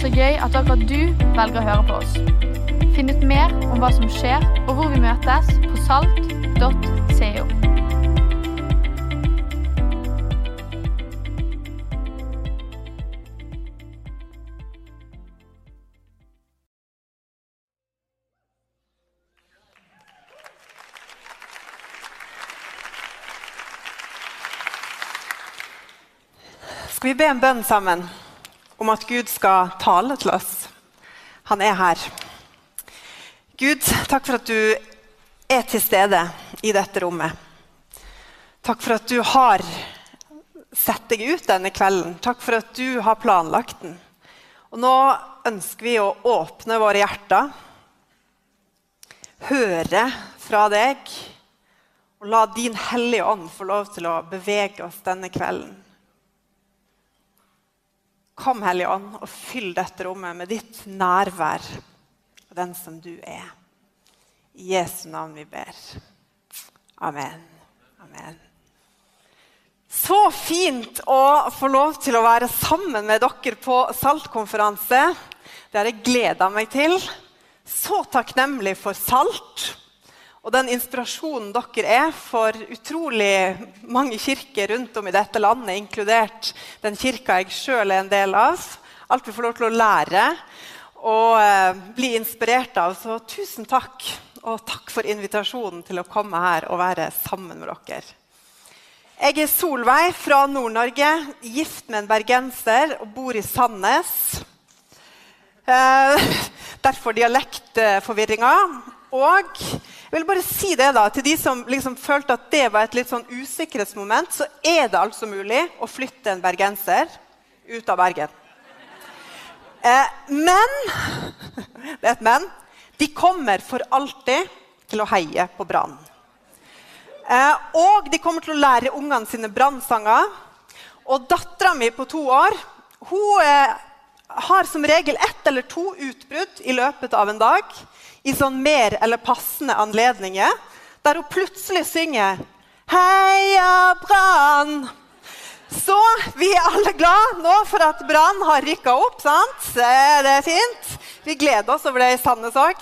Så gøy at akkurat du velger å høre på oss. Finn ut mer om hva som skjer, og hvor vi møtes på salt.co. Skal vi be en bønn sammen om at Gud skal tale til oss? Han er her. Gud, takk for at du er til stede i dette rommet. Takk for at du har sett deg ut denne kvelden. Takk for at du har planlagt den. Og nå ønsker vi å åpne våre hjerter, høre fra deg, og la din Hellige Ånd få lov til å bevege oss denne kvelden. Kom, Hellige Ånd, og fyll dette rommet med ditt nærvær og den som du er. I Jesu navn vi ber. Amen. Amen. Så fint å få lov til å være sammen med dere på Saltkonferanse. Det har jeg gleda meg til. Så takknemlig for Salt og den inspirasjonen dere er for utrolig mange kirker rundt om i dette landet, inkludert den kirka jeg sjøl er en del av. Alt vi får lov til å lære og eh, bli inspirert av. Så tusen takk, og takk for invitasjonen til å komme her og være sammen med dere. Jeg er Solveig fra Nord-Norge, gift med en bergenser og bor i Sandnes. Eh, derfor dialektforvirringa. Og jeg vil bare si det da, til de som liksom følte at det var et litt sånn usikkerhetsmoment, så er det altså mulig å flytte en bergenser ut av Bergen. Eh, men Det er et men. De kommer for alltid til å heie på Brann. Eh, og de kommer til å lære ungene sine brannsanger. Og dattera mi på to år hun eh, har som regel ett eller to utbrudd i løpet av en dag i sånn mer eller passende anledninger, der hun plutselig synger 'Heia Brann'. Så vi er alle glad nå for at Brann har rykka opp. sant? Det er fint. Vi gleder oss over det i Sandnes òg.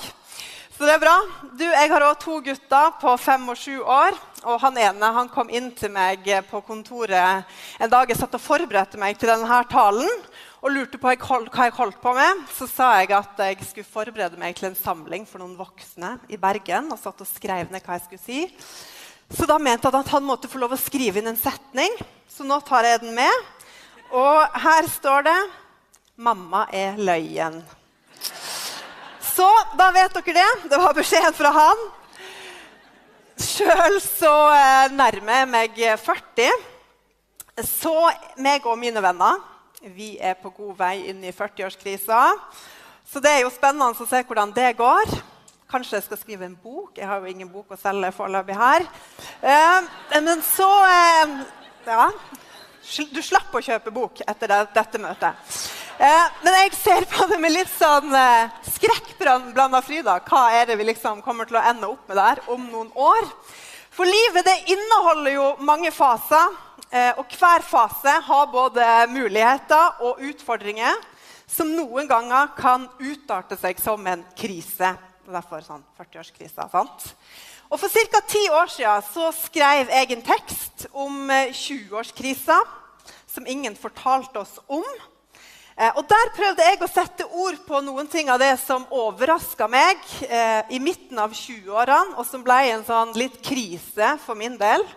Så det er bra. Du, Jeg har òg to gutter på fem og sju år. Og han ene han kom inn til meg på kontoret en dag jeg satt og forberedte meg til denne talen og lurte på hva jeg holdt på med, så sa jeg at jeg skulle forberede meg til en samling for noen voksne i Bergen. og satt og skrev ned hva jeg skulle si. Så da mente han at han måtte få lov å skrive inn en setning. Så nå tar jeg den med. Og her står det 'Mamma er løyen'. Så da vet dere det. Det var beskjeden fra han. Sjøl så eh, nærmer jeg meg 40. Så meg og mine venner vi er på god vei inn i 40-årskrisa. Så det er jo spennende å se hvordan det går. Kanskje jeg skal skrive en bok. Jeg har jo ingen bok å selge foreløpig her. Eh, men så eh, Ja. Du slapp å kjøpe bok etter det, dette møtet. Eh, men jeg ser på det med litt sånn eh, skrekkblanda fryd. Hva er det vi liksom kommer til å ende opp med der om noen år? For livet det inneholder jo mange faser. Eh, og hver fase har både muligheter og utfordringer som noen ganger kan utarte seg som en krise. Derfor sånn 40-årskrisa. sant? Og For ca. ti år siden så skrev jeg en tekst om 20-årskrisa som ingen fortalte oss om. Eh, og Der prøvde jeg å sette ord på noen ting av det som overraska meg eh, i midten av 20-årene, og som ble en sånn litt krise for min del.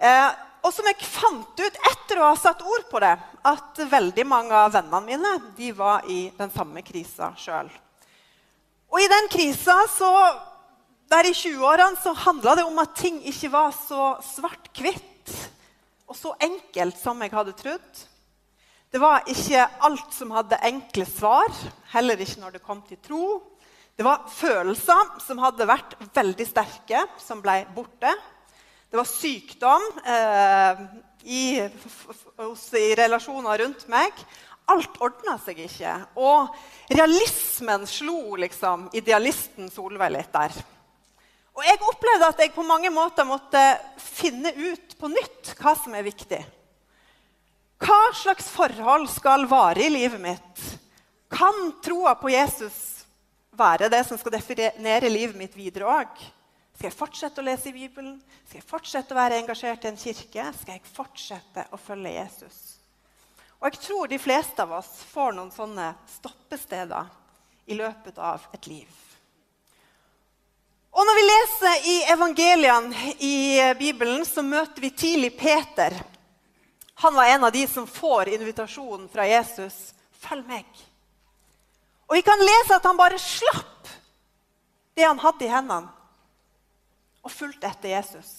Eh, og som jeg fant ut etter å ha satt ord på det, at veldig mange av vennene mine de var i den samme krisa sjøl. Og i den krisa så, der i 20-årene så handla det om at ting ikke var så svart-hvitt og så enkelt som jeg hadde trodd. Det var ikke alt som hadde enkle svar, heller ikke når det kom til tro. Det var følelser som hadde vært veldig sterke, som ble borte. Det var sykdom eh, i, i, relasjoner rundt meg. Alt ordna seg ikke. Og realismen slo liksom idealisten Solveig litt der. Og jeg opplevde at jeg på mange måter måtte finne ut på nytt hva som er viktig. Hva slags forhold skal vare i livet mitt? Kan troa på Jesus være det som skal definere livet mitt videre òg? Skal jeg fortsette å lese i Bibelen? Skal jeg fortsette å være engasjert i en kirke? Skal jeg fortsette å følge Jesus? Og jeg tror de fleste av oss får noen sånne stoppesteder i løpet av et liv. Og når vi leser i evangeliene i Bibelen, så møter vi tidlig Peter. Han var en av de som får invitasjonen fra Jesus. 'Følg meg.' Og vi kan lese at han bare slapp det han hadde i hendene, og fulgte etter Jesus.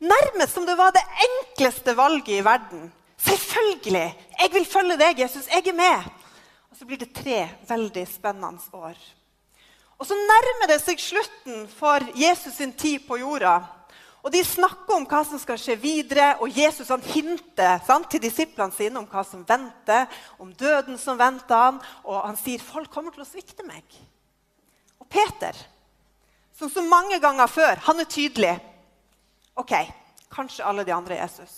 Nærmest som det var det enkleste valget i verden. Selvfølgelig! Jeg vil følge deg, Jesus. Jeg er med. Og så blir det tre veldig spennende år. Og så nærmer det seg slutten for Jesus sin tid på jorda. Og De snakker om hva som skal skje videre, og Jesus han hinter sant, til disiplene sine om hva som venter, om døden som venter han, og han sier folk kommer til å svikte meg. Og Peter, som så mange ganger før, han er tydelig. OK, kanskje alle de andre er Jesus,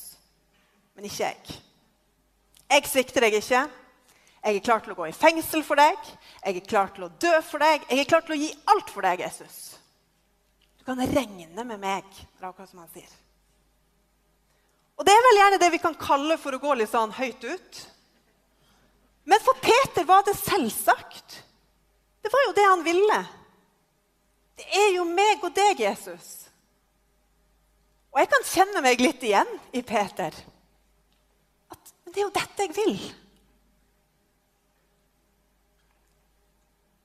men ikke jeg. Jeg svikter deg ikke. Jeg er klar til å gå i fengsel for deg. Jeg er klar til å dø for deg. Jeg er klar til å gi alt for deg, Jesus. Du kan regne med meg. Det er akkurat som han sier. Og Det er vel gjerne det vi kan kalle for å gå litt sånn høyt ut. Men for Peter var det selvsagt. Det var jo det han ville. Det er jo meg og deg, Jesus. Og jeg kan kjenne meg litt igjen i Peter. At, men det er jo dette jeg vil.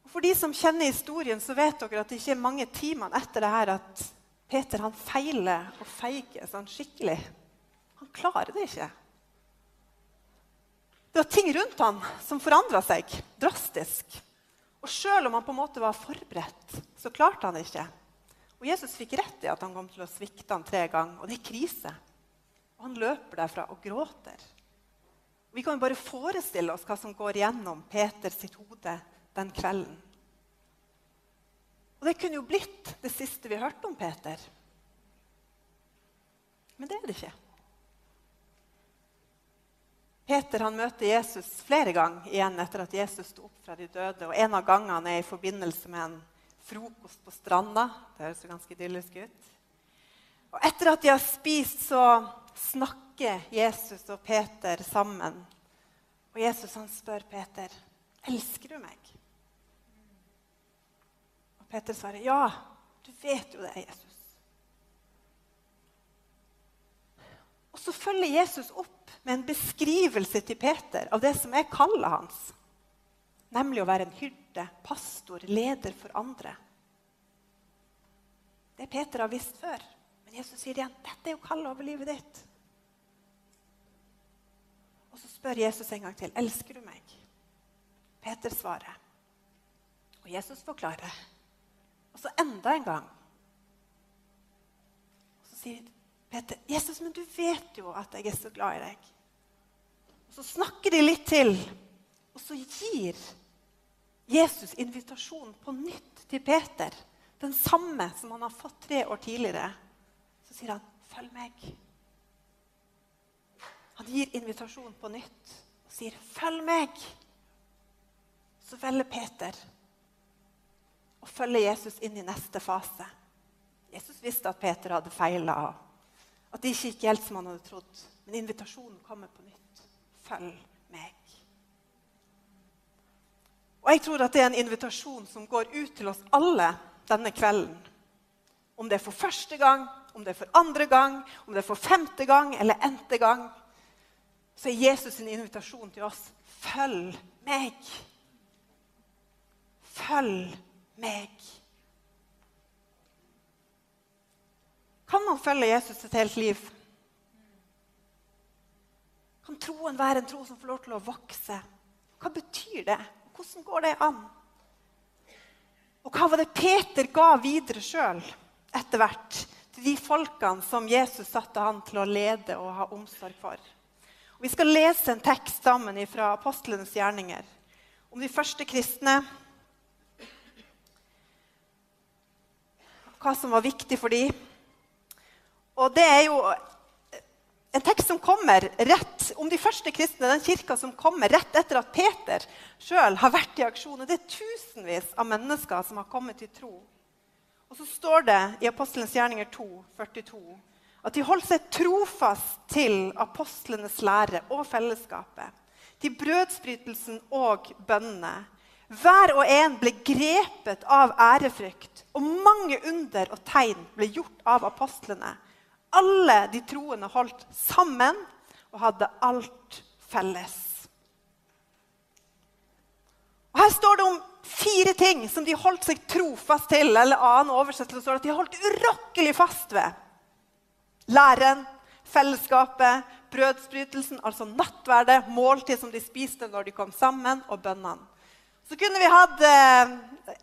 Og For de som kjenner historien, så vet dere at det ikke er mange timene etter det her at Peter han feiler og feiger sånn skikkelig. Han klarer det ikke. Det var ting rundt han som forandra seg drastisk. Og selv om han på en måte var forberedt, så klarte han det ikke. Og Jesus fikk rett i at han kom til å svikte han tre ganger. Og det er krise. Og han løper derfra og gråter. Vi kan jo bare forestille oss hva som går gjennom Peter sitt hode den kvelden. Og det kunne jo blitt det siste vi hørte om Peter. Men det er det ikke. Peter han møter Jesus flere ganger igjen etter at Jesus sto opp fra de døde. og En av gangene er i forbindelse med en frokost på stranda. Det høres jo ganske idyllisk ut. Og Etter at de har spist, så snakker Jesus og Peter sammen. Og Jesus han spør Peter, 'Elsker du meg?' Og Peter svarer, 'Ja, du vet jo det, Jesus'. Og så følger Jesus opp med en beskrivelse til Peter av det som er kallet hans. Nemlig å være en hyrde, pastor, leder for andre. Det Peter har visst før. Men Jesus sier igjen dette er jo kallet over livet ditt. Og så spør Jesus en gang til elsker du meg. Peter svarer. Og Jesus forklarer. Og så enda en gang. Og så sier Peter, 'Jesus, men du vet jo at jeg er så glad i deg.' Og Så snakker de litt til, og så gir Jesus invitasjon på nytt til Peter. Den samme som han har fått tre år tidligere. Så sier han, 'Følg meg'. Han gir invitasjon på nytt og sier, 'Følg meg'. Så velger Peter og følge Jesus inn i neste fase. Jesus visste at Peter hadde feila, at det ikke gikk helt som han hadde trodd. Men invitasjonen kommer på nytt. Følg meg. Og Jeg tror at det er en invitasjon som går ut til oss alle denne kvelden. Om det er for første gang, om det er for andre gang, om det er for femte gang eller n-te gang, så er Jesus' sin invitasjon til oss følg meg. Følg meg. Kan man følge Jesus et helt liv? Kan troen være en tro som får lov til å vokse? Hva betyr det? Hvordan går det an? Og hva var det Peter ga videre sjøl etter hvert til de folkene som Jesus satte han til å lede og ha omsorg for? Og vi skal lese en tekst sammen fra apostlenes gjerninger om de første kristne hva som var viktig for dem. Og det er jo en tekst som kommer rett om de første kristne, den kirka som kommer rett etter at Peter sjøl har vært i aksjon. Det er tusenvis av mennesker som har kommet til tro. Og så står det i Apostelens gjerninger 2, 42, at de holdt seg trofast til apostlenes lære og fellesskapet, til brødsbrytelsen og bønnene. Hver og en ble grepet av ærefrykt, og mange under og tegn ble gjort av apostlene. Alle de troende holdt sammen og hadde alt felles. Og Her står det om fire ting som de holdt seg trofast til. eller annen oversettelse står det at De holdt urokkelig fast ved. Læren, fellesskapet, brødsbrytelsen, altså nattverdet, måltid som de spiste når de kom sammen, og bønnene. Så kunne vi hatt eh,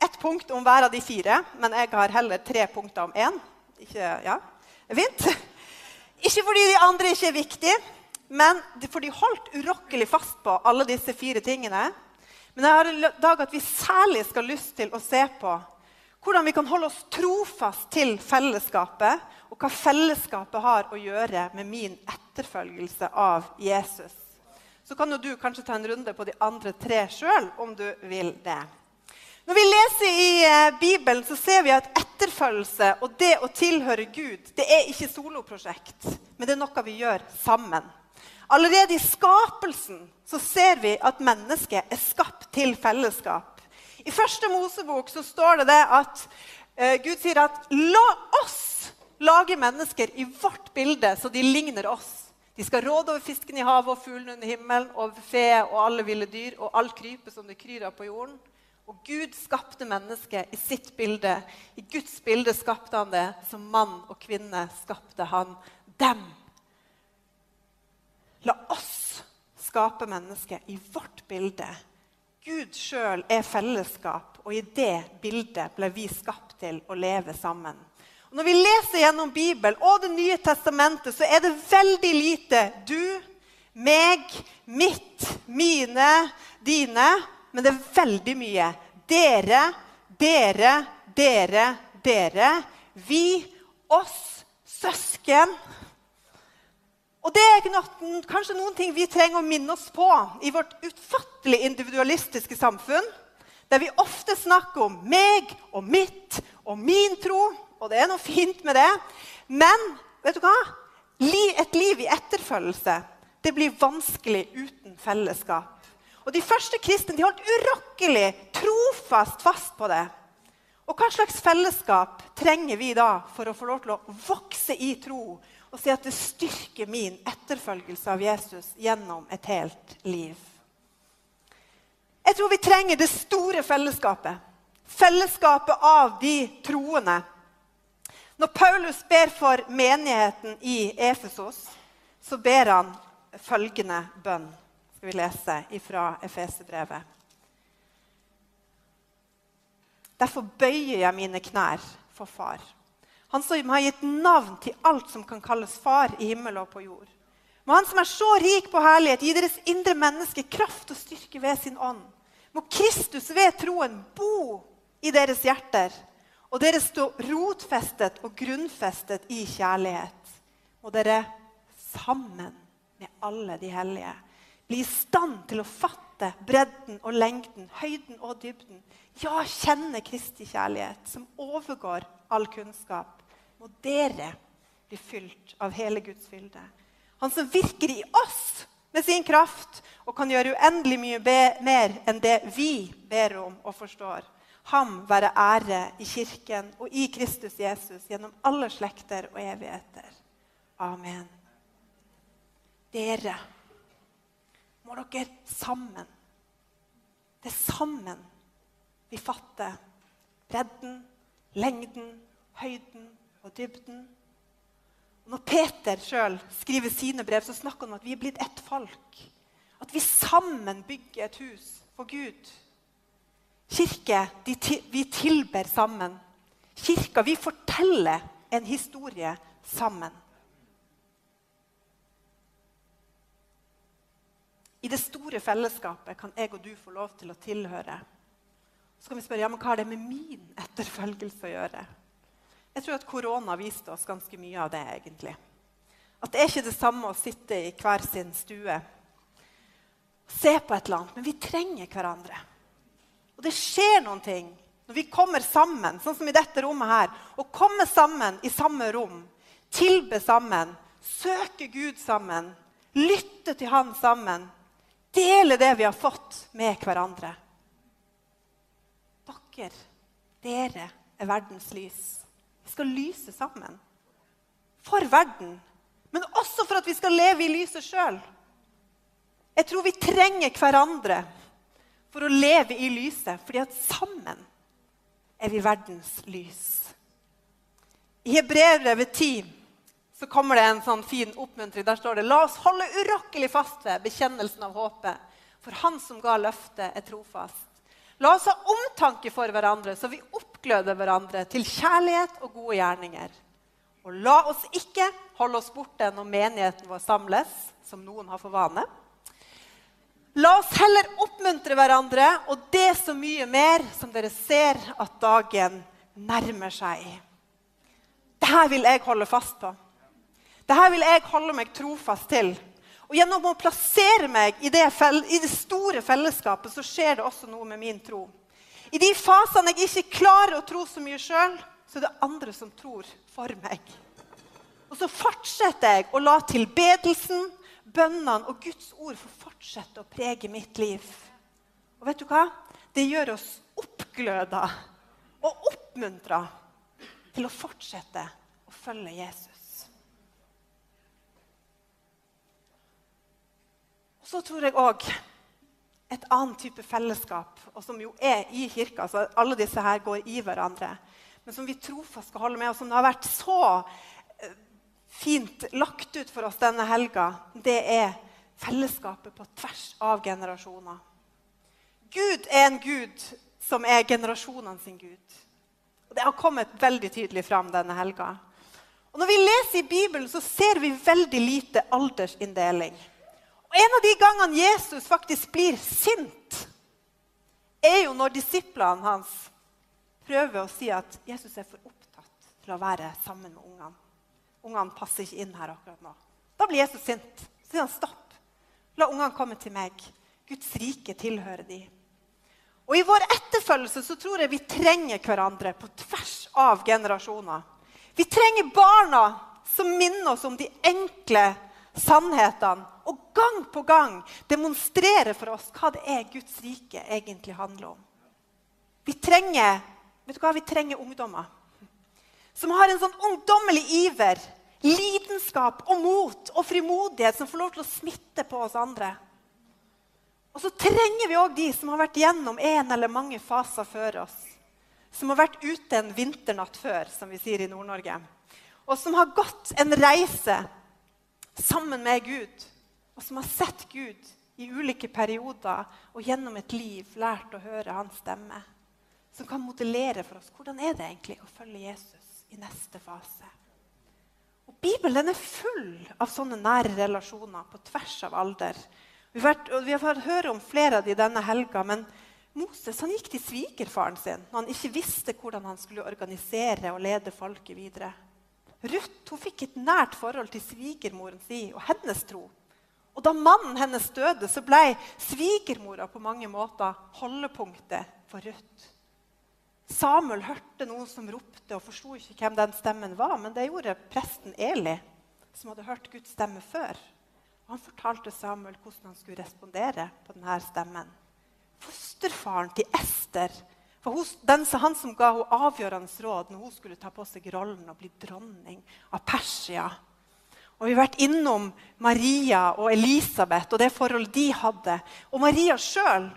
ett punkt om hver av de fire, men jeg har heller tre punkter om én. Ikke, ja, fint. Ikke fordi de andre ikke er viktige, men for de holdt urokkelig fast på alle disse fire tingene. Men jeg har i dag at vi særlig skal lyst til å se på hvordan vi kan holde oss trofast til fellesskapet, og hva fellesskapet har å gjøre med min etterfølgelse av Jesus. Så kan jo du kanskje ta en runde på de andre tre sjøl, om du vil det. Når vi leser i eh, Bibelen, så ser vi at etterfølgelse og det å tilhøre Gud det er ikke soloprosjekt, men det er noe vi gjør sammen. Allerede i skapelsen så ser vi at mennesket er skapt til fellesskap. I første Mosebok så står det, det at eh, Gud sier at la oss lage mennesker i vårt bilde så de ligner oss. De skal råde over fisken i havet og fuglene under himmelen, over fe og alle ville dyr og all krypet som det kryr av på jorden. Og Gud skapte mennesket i sitt bilde. I Guds bilde skapte han det. Som mann og kvinne skapte han dem. La oss skape mennesket i vårt bilde. Gud sjøl er fellesskap, og i det bildet ble vi skapt til å leve sammen. Og når vi leser gjennom Bibelen og Det nye testamentet, så er det veldig lite du, meg, mitt, mine, dine. Men det er veldig mye dere, dere, dere, dere. Vi, oss, søsken. Og det er noen, kanskje noen ting vi trenger å minne oss på i vårt utfattelig individualistiske samfunn, der vi ofte snakker om meg og mitt og min tro, og det er noe fint med det. Men vet du hva? et liv i etterfølgelse det blir vanskelig uten fellesskap. Og De første kristne de holdt urokkelig, trofast fast på det. Og Hva slags fellesskap trenger vi da for å få lov til å vokse i tro og si at det styrker min etterfølgelse av Jesus gjennom et helt liv. Jeg tror vi trenger det store fellesskapet. Fellesskapet av de troende. Når Paulus ber for menigheten i Efesos, så ber han følgende bønn. Skal vi lese fra Efesebrevet. Derfor bøyer jeg mine knær for Far han som har gitt navn til alt som kan kalles far i himmel og på jord. Må Han som er så rik på herlighet, gi deres indre menneske kraft og styrke ved sin ånd. Må Kristus ved troen bo i deres hjerter, og dere stå rotfestet og grunnfestet i kjærlighet. Må dere sammen med alle de hellige bli i stand til å fatte bredden og lengden, høyden og dybden. Ja, kjenne Kristi kjærlighet, som overgår all kunnskap må dere bli fylt av hele Guds fylde. Han som virker i oss med sin kraft og kan gjøre uendelig mye mer enn det vi ber om og forstår. Ham være ære i Kirken og i Kristus Jesus gjennom alle slekter og evigheter. Amen. Dere må dere sammen. Det er sammen vi fatter bredden, lengden, høyden og dybden. Og når Peter sjøl skriver sine brev, så snakker han om at vi er blitt ett folk. At vi sammen bygger et hus for Gud. Kirke, de, vi tilber sammen. Kirka, vi forteller en historie sammen. I det store fellesskapet kan jeg og du få lov til å tilhøre. Så kan vi spørre ja, men hva har det med min etterfølgelse å gjøre. Jeg tror at korona viste oss ganske mye av det. egentlig. At det er ikke det samme å sitte i hver sin stue se på et eller annet. Men vi trenger hverandre. Og det skjer noen ting når vi kommer sammen, sånn som i dette rommet her. Å komme sammen i samme rom, tilbe sammen, søke Gud sammen, lytte til Han sammen. Dele det vi har fått, med hverandre. Dere, dere er verdens lys. Vi skal lyse sammen. For verden, men også for at vi skal leve i lyset sjøl. Jeg tror vi trenger hverandre for å leve i lyset, fordi at sammen er vi verdens lys. I Hebrevet 10 så kommer det en sånn fin oppmuntring. Der står det La oss holde urokkelig fast ved bekjennelsen av håpet, for Han som ga løftet, er trofast. La oss ha omtanke for hverandre, så vi oppgløder hverandre til kjærlighet og gode gjerninger. Og la oss ikke holde oss borte når menigheten vår samles, som noen har for vane. La oss heller oppmuntre hverandre, og det så mye mer som dere ser at dagen nærmer seg. Dette vil jeg holde fast på. Dette vil jeg holde meg trofast til. Og Gjennom å plassere meg i det, i det, store fellesskapet så skjer det også noe med min tro. I de fasene jeg ikke klarer å tro så mye sjøl, så er det andre som tror for meg. Og så fortsetter jeg å la tilbedelsen, bønnene og Guds ord få fortsette å prege mitt liv. Og vet du hva? Det gjør oss oppgløda og oppmuntra til å fortsette å følge Jesus. Og så tror jeg òg et annet type fellesskap, og som jo er i kirka. så Alle disse her går i hverandre. Men som vi trofast skal holde med, og som det har vært så eh, fint lagt ut for oss denne helga, det er fellesskapet på tvers av generasjoner. Gud er en gud som er generasjonene sin gud. Og Det har kommet veldig tydelig fram denne helga. Og Når vi leser i Bibelen, så ser vi veldig lite aldersinndeling. En av de gangene Jesus faktisk blir sint, er jo når disiplene hans prøver å si at Jesus er for opptatt til å være sammen med ungene. Ungene passer ikke inn her akkurat nå. Da blir Jesus sint. Så sier han stopp. La ungene komme til meg. Guds rike tilhører de. Og I vår etterfølgelse så tror jeg vi trenger hverandre på tvers av generasjoner. Vi trenger barna som minner oss om de enkle sannhetene og gang på gang demonstrere for oss hva det er Guds rike egentlig handler om. Vi trenger, vet du hva? Vi trenger ungdommer som har en sånn ungdommelig iver, lidenskap og mot og frimodighet som får lov til å smitte på oss andre. Og så trenger vi òg de som har vært gjennom en eller mange faser før oss. Som har vært ute en vinternatt før, som vi sier i Nord-Norge. Og som har gått en reise sammen med Gud, og som har sett Gud i ulike perioder og gjennom et liv lært å høre hans stemme. Som kan modellere for oss hvordan er det egentlig å følge Jesus i neste fase. Og Bibelen er full av sånne nære relasjoner på tvers av alder. Vi har, vært, vi har fått høre om flere av de denne helga, men Moses gikk til svigerfaren sin når han ikke visste hvordan han skulle organisere og lede folket videre. Ruth hun fikk et nært forhold til svigermoren sin og hennes tro. Og da mannen hennes døde, så ble svigermora på mange måter holdepunktet for Ruth. Samuel hørte noen som ropte, og forsto ikke hvem den stemmen var. Men det gjorde presten Eli, som hadde hørt Guds stemme før. Og han fortalte Samuel hvordan han skulle respondere på denne stemmen. Fosterfaren til Ester for hos, den, Han som ga henne avgjørende råd når hun skulle ta på seg rollen og bli dronning av Persia. Og Vi har vært innom Maria og Elisabeth og det forholdet de hadde. Og Maria sjøl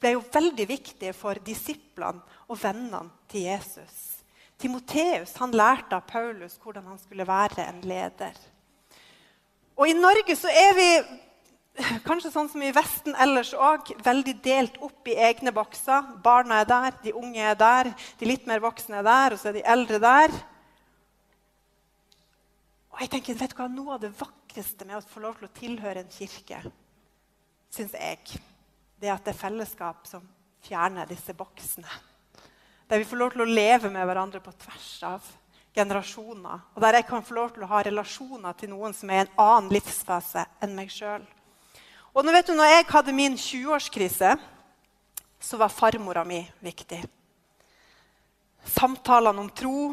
ble jo veldig viktig for disiplene og vennene til Jesus. Timoteus han lærte av Paulus hvordan han skulle være en leder. Og I Norge så er vi kanskje sånn som i Vesten ellers òg, veldig delt opp i egne bokser. Barna er der, de unge er der, de litt mer voksne er der, og så er de eldre der. Og jeg tenker, vet du hva, Noe av det vakreste med å få lov til å tilhøre en kirke, syns jeg, det er at det er fellesskap som fjerner disse boksene. Der vi får lov til å leve med hverandre på tvers av generasjoner. Og der jeg kan få lov til å ha relasjoner til noen som er i en annen livsfase enn meg sjøl. Og nå vet du, når jeg hadde min 20-årskrise, så var farmora mi viktig. Samtalene om tro,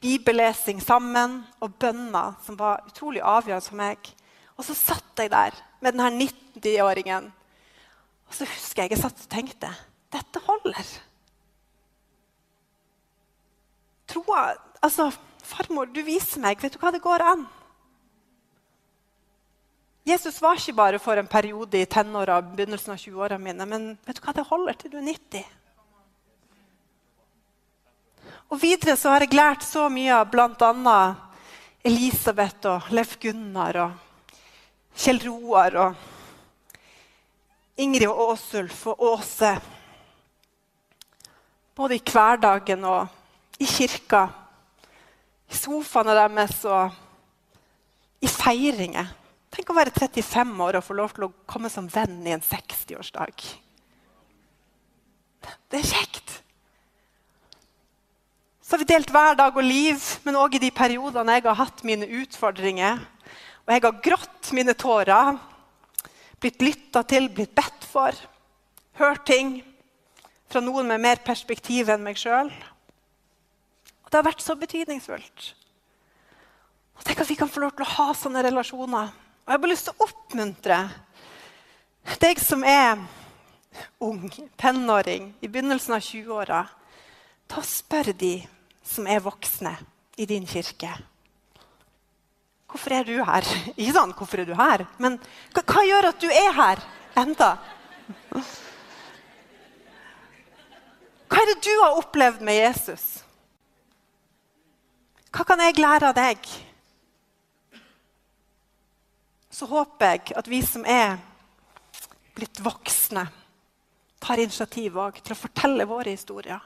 bibellesing sammen og bønner som var utrolig avgjørende for meg. Og så satt jeg der med denne 90-åringen. Og så husker jeg jeg satt og tenkte dette holder. Troa Altså, farmor, du viser meg. Vet du hva det går an? Jesus var ikke bare for en periode i tenåra og begynnelsen av 20-åra mine. Men vet du hva, det holder til du er 90. Og videre så har jeg lært så mye av bl.a. Elisabeth og Leif Gunnar og Kjell Roar og Ingrid og Åsulf og Åse. Både i hverdagen og i kirka. I sofaene deres og i feiringer. Tenk å være 35 år og få lov til å komme som venn i en 60-årsdag. Det er kjekt. Så har vi delt hverdag og liv, men òg i de periodene jeg har hatt mine utfordringer. Og jeg har grått mine tårer, blitt lytta til, blitt bedt for, hørt ting fra noen med mer perspektiv enn meg sjøl. Det har vært så betydningsfullt. Og Tenk at vi kan få lov til å ha sånne relasjoner. Og Jeg har bare lyst til å oppmuntre deg som er ung, tenåring, i begynnelsen av 20-åra, til å spørre de som er voksne i din kirke. Hvorfor er du her? Ikke sånn, hvorfor er du her? Men hva, hva gjør at du er her enda? Hva er det du har opplevd med Jesus? Hva kan jeg lære av deg? Så håper jeg at vi som er blitt voksne, tar initiativ til å fortelle våre historier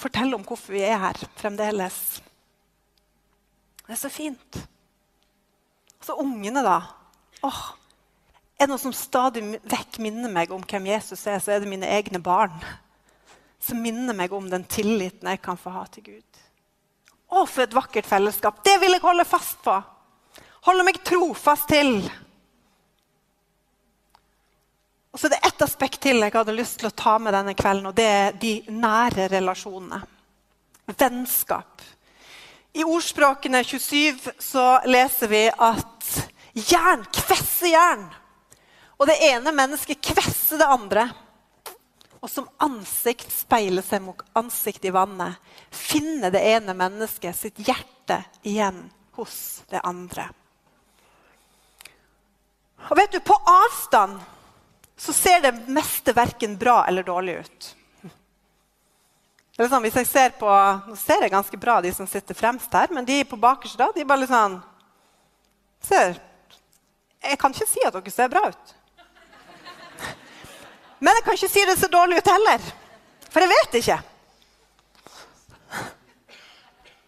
fortelle om hvorfor vi er her fremdeles. Det er så fint. Og så ungene, da. Åh, er det noe som stadig vekk minner meg om hvem Jesus er, så er det mine egne barn. Som minner meg om den tilliten jeg kan få ha til Gud. Å, for et vakkert fellesskap! Det vil jeg holde fast på! Holde meg trofast til. Og så er det ett aspekt til jeg hadde lyst til å ta med denne kvelden, og det er de nære relasjonene. Vennskap. I ordspråkene 27 så leser vi at jern kvesser jern. Og det ene mennesket kvesser det andre. Og som ansikt speiler seg mot ansikt i vannet, finner det ene mennesket sitt hjerte igjen hos det andre. Og vet du, på avstand så ser det meste verken bra eller dårlig ut. Sånn, hvis jeg ser på, Nå ser jeg ganske bra de som sitter fremst her, men de på bakerste da, de bare litt sånn ser, Jeg kan ikke si at dere ser bra ut. Men jeg kan ikke si det ser dårlig ut heller, for jeg vet ikke.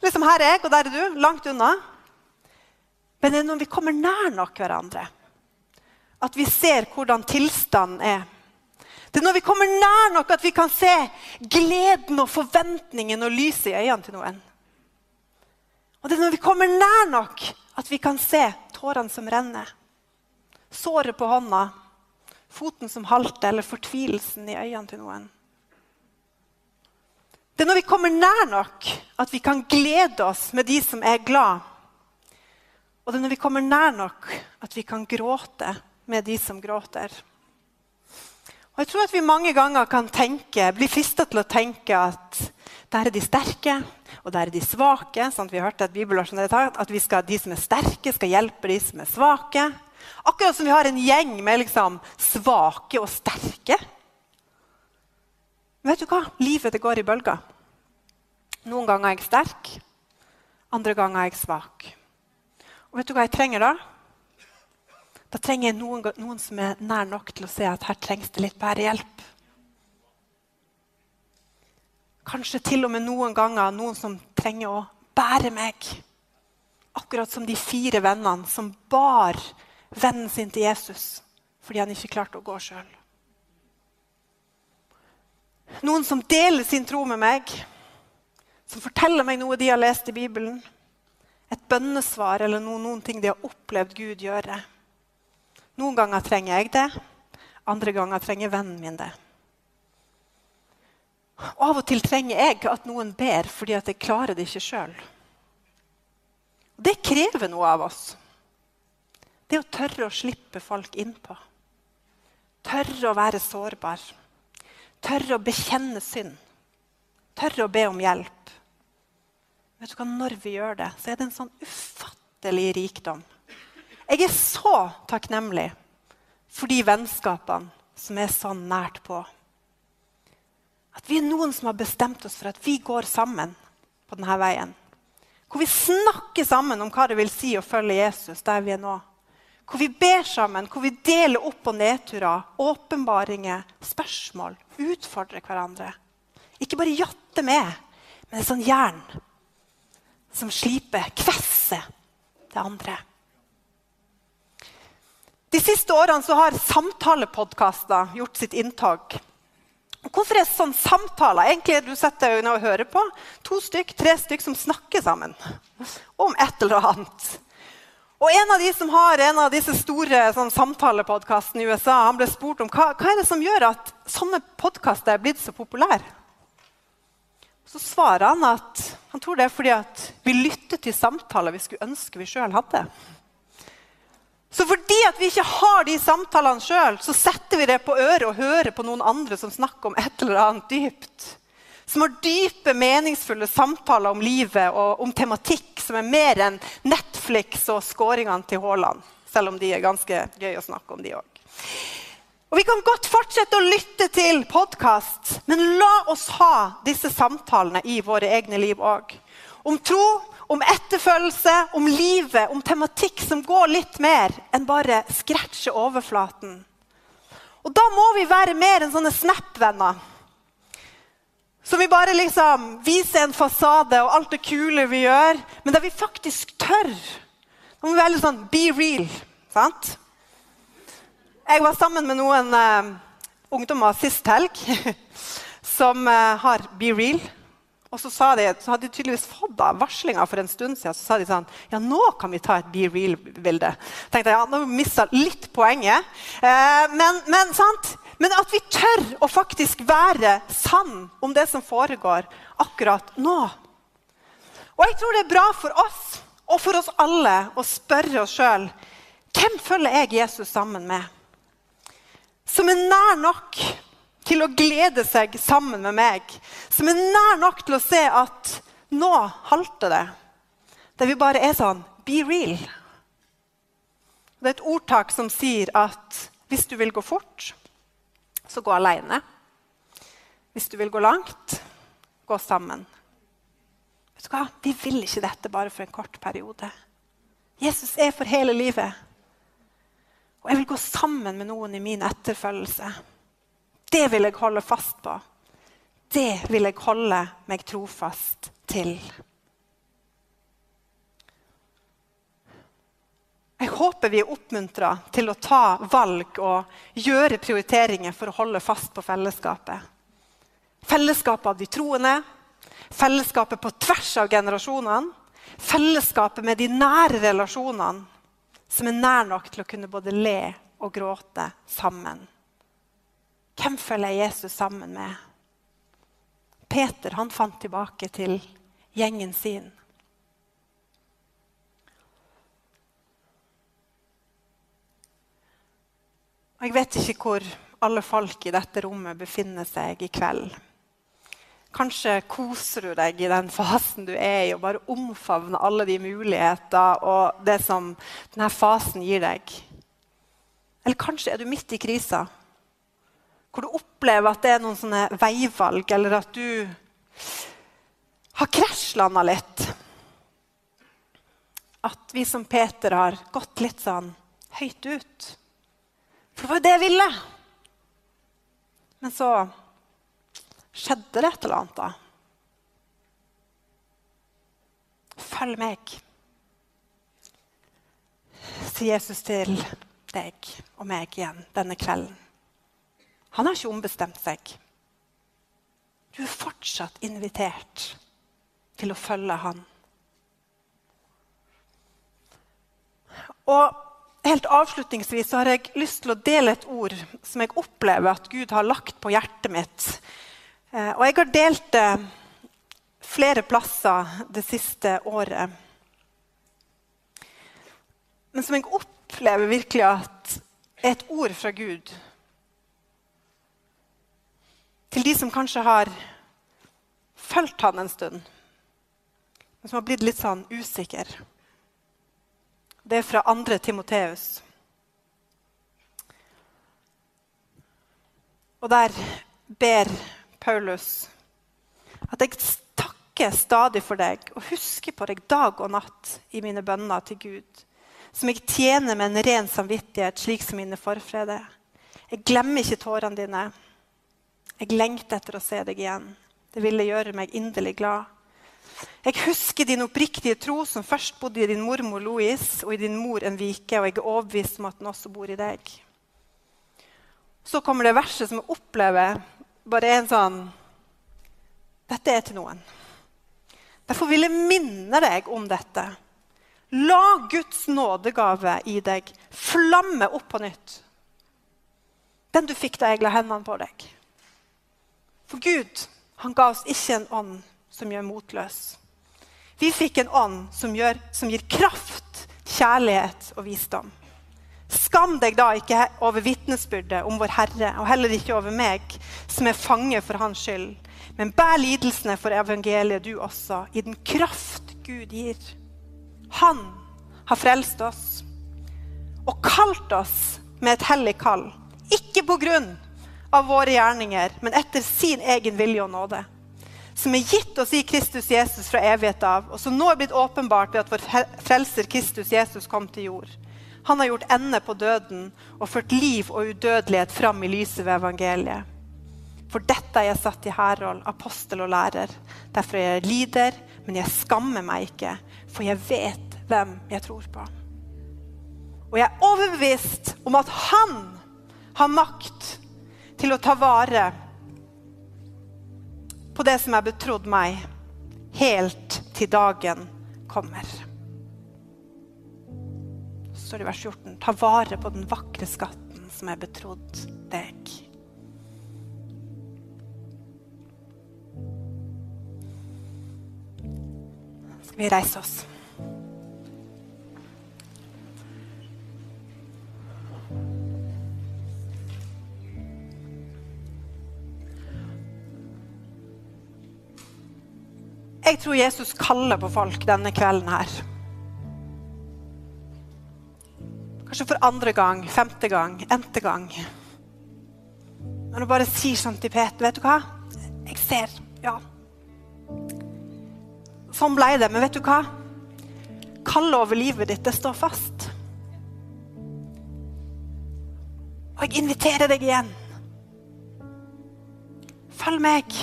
Liksom Her er jeg, og der er du. Langt unna. Men det er når vi kommer nær nok hverandre at vi ser hvordan tilstanden er. Det er når vi kommer nær nok at vi kan se gleden og forventningen og lyset i øynene til noen. Og det er når vi kommer nær nok at vi kan se tårene som renner. Såret på hånda, foten som halter, eller fortvilelsen i øynene til noen. Det er når vi kommer nær nok at vi kan glede oss med de som er glad. Og det er når vi kommer nær nok at vi kan gråte med de som gråter. Og jeg tror at vi mange ganger kan tenke, bli frista til å tenke at der er de sterke, og der er de svake. Sånn vi hørte et bibelvers at skal, de som er sterke, skal hjelpe de som er svake. Akkurat som vi har en gjeng med liksom svake og sterke. vet du hva? Livet det går i bølger. Noen ganger er jeg sterk, andre ganger er jeg svak. Og vet du hva jeg trenger da? Da trenger jeg noen, noen, som er nær nok til å se at her trengs det litt bærehjelp. Kanskje til og med noen ganger noen som trenger å bære meg. Akkurat som de fire vennene som bar vennen sin til Jesus fordi han ikke klarte å gå sjøl. Noen som deler sin tro med meg, som forteller meg noe de har lest i Bibelen. Et bønnesvar eller noen, noen ting de har opplevd Gud gjøre. Noen ganger trenger jeg det, andre ganger trenger vennen min det. Av og til trenger jeg at noen ber fordi at jeg klarer det ikke sjøl. Det krever noe av oss. Det å tørre å slippe folk innpå. Tørre å være sårbar. Tørre å bekjenne synd. Tørre å be om hjelp. Vet du hva, Når vi gjør det, så er det en sånn ufattelig rikdom. Jeg er så takknemlig for de vennskapene som er sånn nært på. At vi er noen som har bestemt oss for at vi går sammen på denne veien. Hvor vi snakker sammen om hva det vil si å følge Jesus der vi er nå. Hvor vi ber sammen, hvor vi deler opp- og nedturer, åpenbaringer, spørsmål, utfordrer hverandre. Ikke bare jatter med, men et sånn jern som sliper, kvesser det andre. De siste årene har samtalepodkaster gjort sitt inntog. Hvorfor er sånn samtaler? Egentlig du setter øynene og hører på to stykk, tre stykk som snakker sammen om et eller annet. Og En av de som har en av disse store sånn, samtalepodkastene i USA, han ble spurt om hva, hva er det som gjør at sånne podkaster er blitt så populære. Så svarer han at han tror det er fordi at vi lytter til samtaler vi skulle ønske vi sjøl hadde. Så fordi at vi ikke har de samtalene sjøl, så setter vi det på øret og hører på noen andre som snakker om et eller annet dypt som har dype, meningsfulle samtaler om livet og om tematikk som er mer enn Netflix og scoringene til Haaland. Selv om de er ganske gøy å snakke om, de òg. Og Vi kan godt fortsette å lytte til podkast, men la oss ha disse samtalene i våre egne liv òg. Om tro, om etterfølgelse, om livet, om tematikk som går litt mer enn bare scratche overflaten. Og da må vi være mer enn sånne Snap-venner så vi bare liksom viser en fasade og alt det kule vi gjør, men der vi faktisk tør. Da må vi være litt sånn be real. sant? Jeg var sammen med noen uh, ungdommer sist helg som uh, har Be Real. Og så, de, så, hadde de tydeligvis fått da, varslinga for en stund siden. Så sa de sånn Ja, nå kan vi ta et Be Real-bilde. tenkte jeg, ja, Nå mista litt poenget. Eh, men, men? Men at vi tør å faktisk være sann om det som foregår akkurat nå. Og jeg tror det er bra for oss og for oss alle å spørre oss sjøl hvem følger jeg Jesus sammen med? Som er nær nok til å glede seg sammen med meg. Som er nær nok til å se at nå halter det. Der vi bare er sånn be real. Det er et ordtak som sier at hvis du vil gå fort, så gå alene. Hvis du vil gå langt, gå sammen. Vet du hva? Vi vil ikke dette bare for en kort periode. Jesus er for hele livet. Og jeg vil gå sammen med noen i min etterfølgelse. Det vil jeg holde fast på. Det vil jeg holde meg trofast til. Jeg håper vi er oppmuntra til å ta valg og gjøre prioriteringer for å holde fast på fellesskapet. Fellesskapet av de troende, fellesskapet på tvers av generasjonene. Fellesskapet med de nære relasjonene som er nær nok til å kunne både le og gråte sammen. Hvem følger jeg Jesus sammen med? Peter han fant tilbake til gjengen sin. Jeg vet ikke hvor alle folk i dette rommet befinner seg i kveld. Kanskje koser du deg i den fasen du er i, og bare omfavner alle de muligheter og det som denne fasen gir deg. Eller kanskje er du midt i krisa, hvor du opplever at det er noen sånne veivalg, eller at du har krasjlanda litt. At vi som Peter har gått litt sånn høyt ut. For det var jo det jeg ville. Men så skjedde det et eller annet, da. Følg meg, sier Jesus til deg og meg igjen denne kvelden. Han har ikke ombestemt seg. Du er fortsatt invitert til å følge Han. Og helt avslutningsvis har jeg lyst til å dele et ord som jeg opplever at Gud har lagt på hjertet mitt. Eh, og jeg har delt det flere plasser det siste året. Men som jeg opplever virkelig at er et ord fra Gud. Til de som kanskje har fulgt han en stund, men som har blitt litt sånn usikker. Det er fra 2. Timoteus. Og der ber Paulus at jeg takker stadig for deg og husker på deg dag og natt i mine bønner til Gud, som jeg tjener med en ren samvittighet, slik som mine forfedre. Jeg glemmer ikke tårene dine. Jeg lengter etter å se deg igjen. Det ville gjøre meg inderlig glad. Jeg husker din oppriktige tro, som først bodde i din mormor Louise og i din mor Envike, og jeg er overbevist om at den også bor i deg. Så kommer det verset som jeg opplever bare en sånn Dette er til noen. Derfor vil jeg minne deg om dette. La Guds nådegave i deg flamme opp på nytt. Den du fikk da jeg la hendene på deg. For Gud han ga oss ikke en ånd som gjør motløs. Vi fikk en ånd som, gjør, som gir kraft, kjærlighet og visdom. Skam deg da ikke over vitnesbyrdet om vår Herre, og heller ikke over meg, som er fange for Hans skyld. Men bær lidelsene for evangeliet, du også, i den kraft Gud gir. Han har frelst oss og kalt oss med et hellig kall. Ikke på grunn av våre gjerninger, men etter sin egen vilje og nåde som er gitt oss i Kristus Jesus fra evighet av, og som nå er blitt åpenbart ved at vår frelser Kristus Jesus kom til jord. Han har gjort ende på døden og ført liv og udødelighet fram i lyset ved evangeliet. For dette er jeg satt i hærhold, apostel og lærer. Derfor er jeg lider, men jeg skammer meg ikke, for jeg vet hvem jeg tror på. Og jeg er overbevist om at han har makt til å ta vare på det som er betrodd meg, helt til dagen kommer. Så står det i vers 14.: Ta vare på den vakre skatten som er betrodd deg. Skal vi reise oss? Jeg tror Jesus kaller på folk denne kvelden her. Kanskje for andre gang, femte gang, n-te gang. Når du bare sier sånn til Peter Vet du hva? Jeg ser. Ja. Sånn ble det. Men vet du hva? Kallet over livet ditt, det står fast. Og jeg inviterer deg igjen. Følg meg.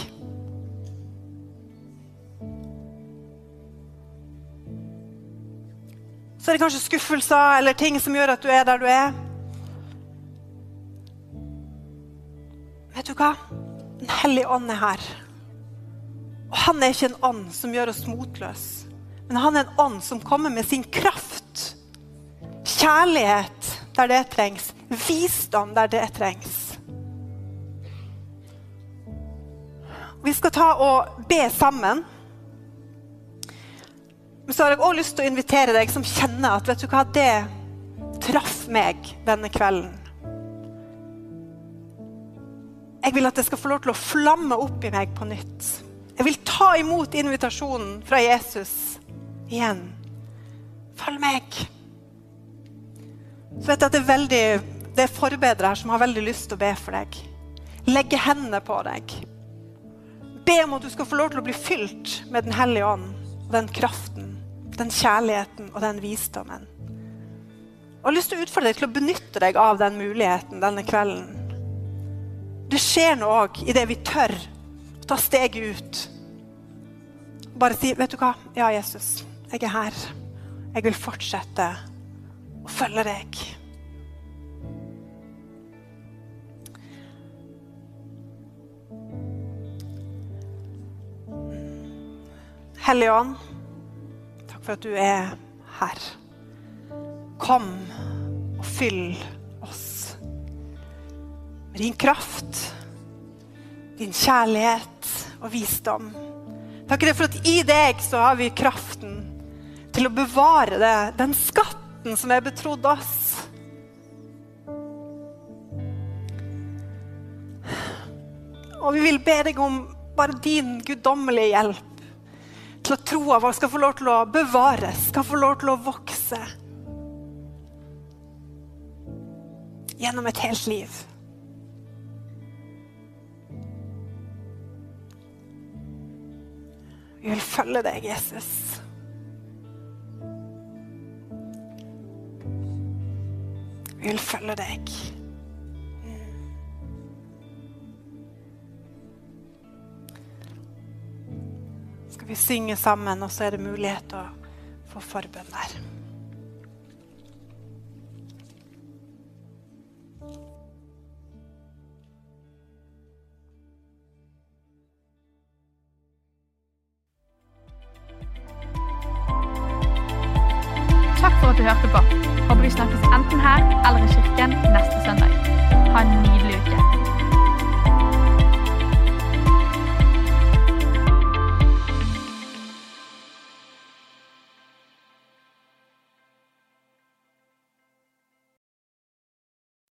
Så er det kanskje skuffelser eller ting som gjør at du er der du er. Vet du hva? Den hellige ånd er her. Og han er ikke en ånd som gjør oss motløse. Men han er en ånd som kommer med sin kraft. Kjærlighet der det trengs. Visdom der det trengs. Vi skal ta og be sammen. Men så har jeg òg lyst til å invitere deg som kjenner at vet du hva, det traff meg denne kvelden. Jeg vil at det skal få lov til å flamme opp i meg på nytt. Jeg vil ta imot invitasjonen fra Jesus igjen. Følg meg. Så vet jeg at det er, veldig, det er forbedre her som har veldig lyst til å be for deg. Legge hendene på deg. Be om at du skal få lov til å bli fylt med Den hellige ånd og den kraften den kjærligheten og den visdommen. Og jeg har lyst til å utfordre deg til å benytte deg av den muligheten denne kvelden. Det skjer noe òg idet vi tør å ta steget ut. Bare si, 'Vet du hva? Ja, Jesus, jeg er her. Jeg vil fortsette å følge deg.' Hellige Ånd, for at du er her. Kom og fyll oss med din kraft, din kjærlighet og visdom. Takk for at i deg så har vi kraften til å bevare det, den skatten som er betrodd oss. Og vi vil be deg om bare din guddommelige hjelp til at troa vår skal få lov til å bevares, skal få lov til å vokse. Gjennom et helt liv. Vi vil følge deg, Jesus. Vi vil følge deg. Vi synger sammen, og så er det mulighet å få forbønn der.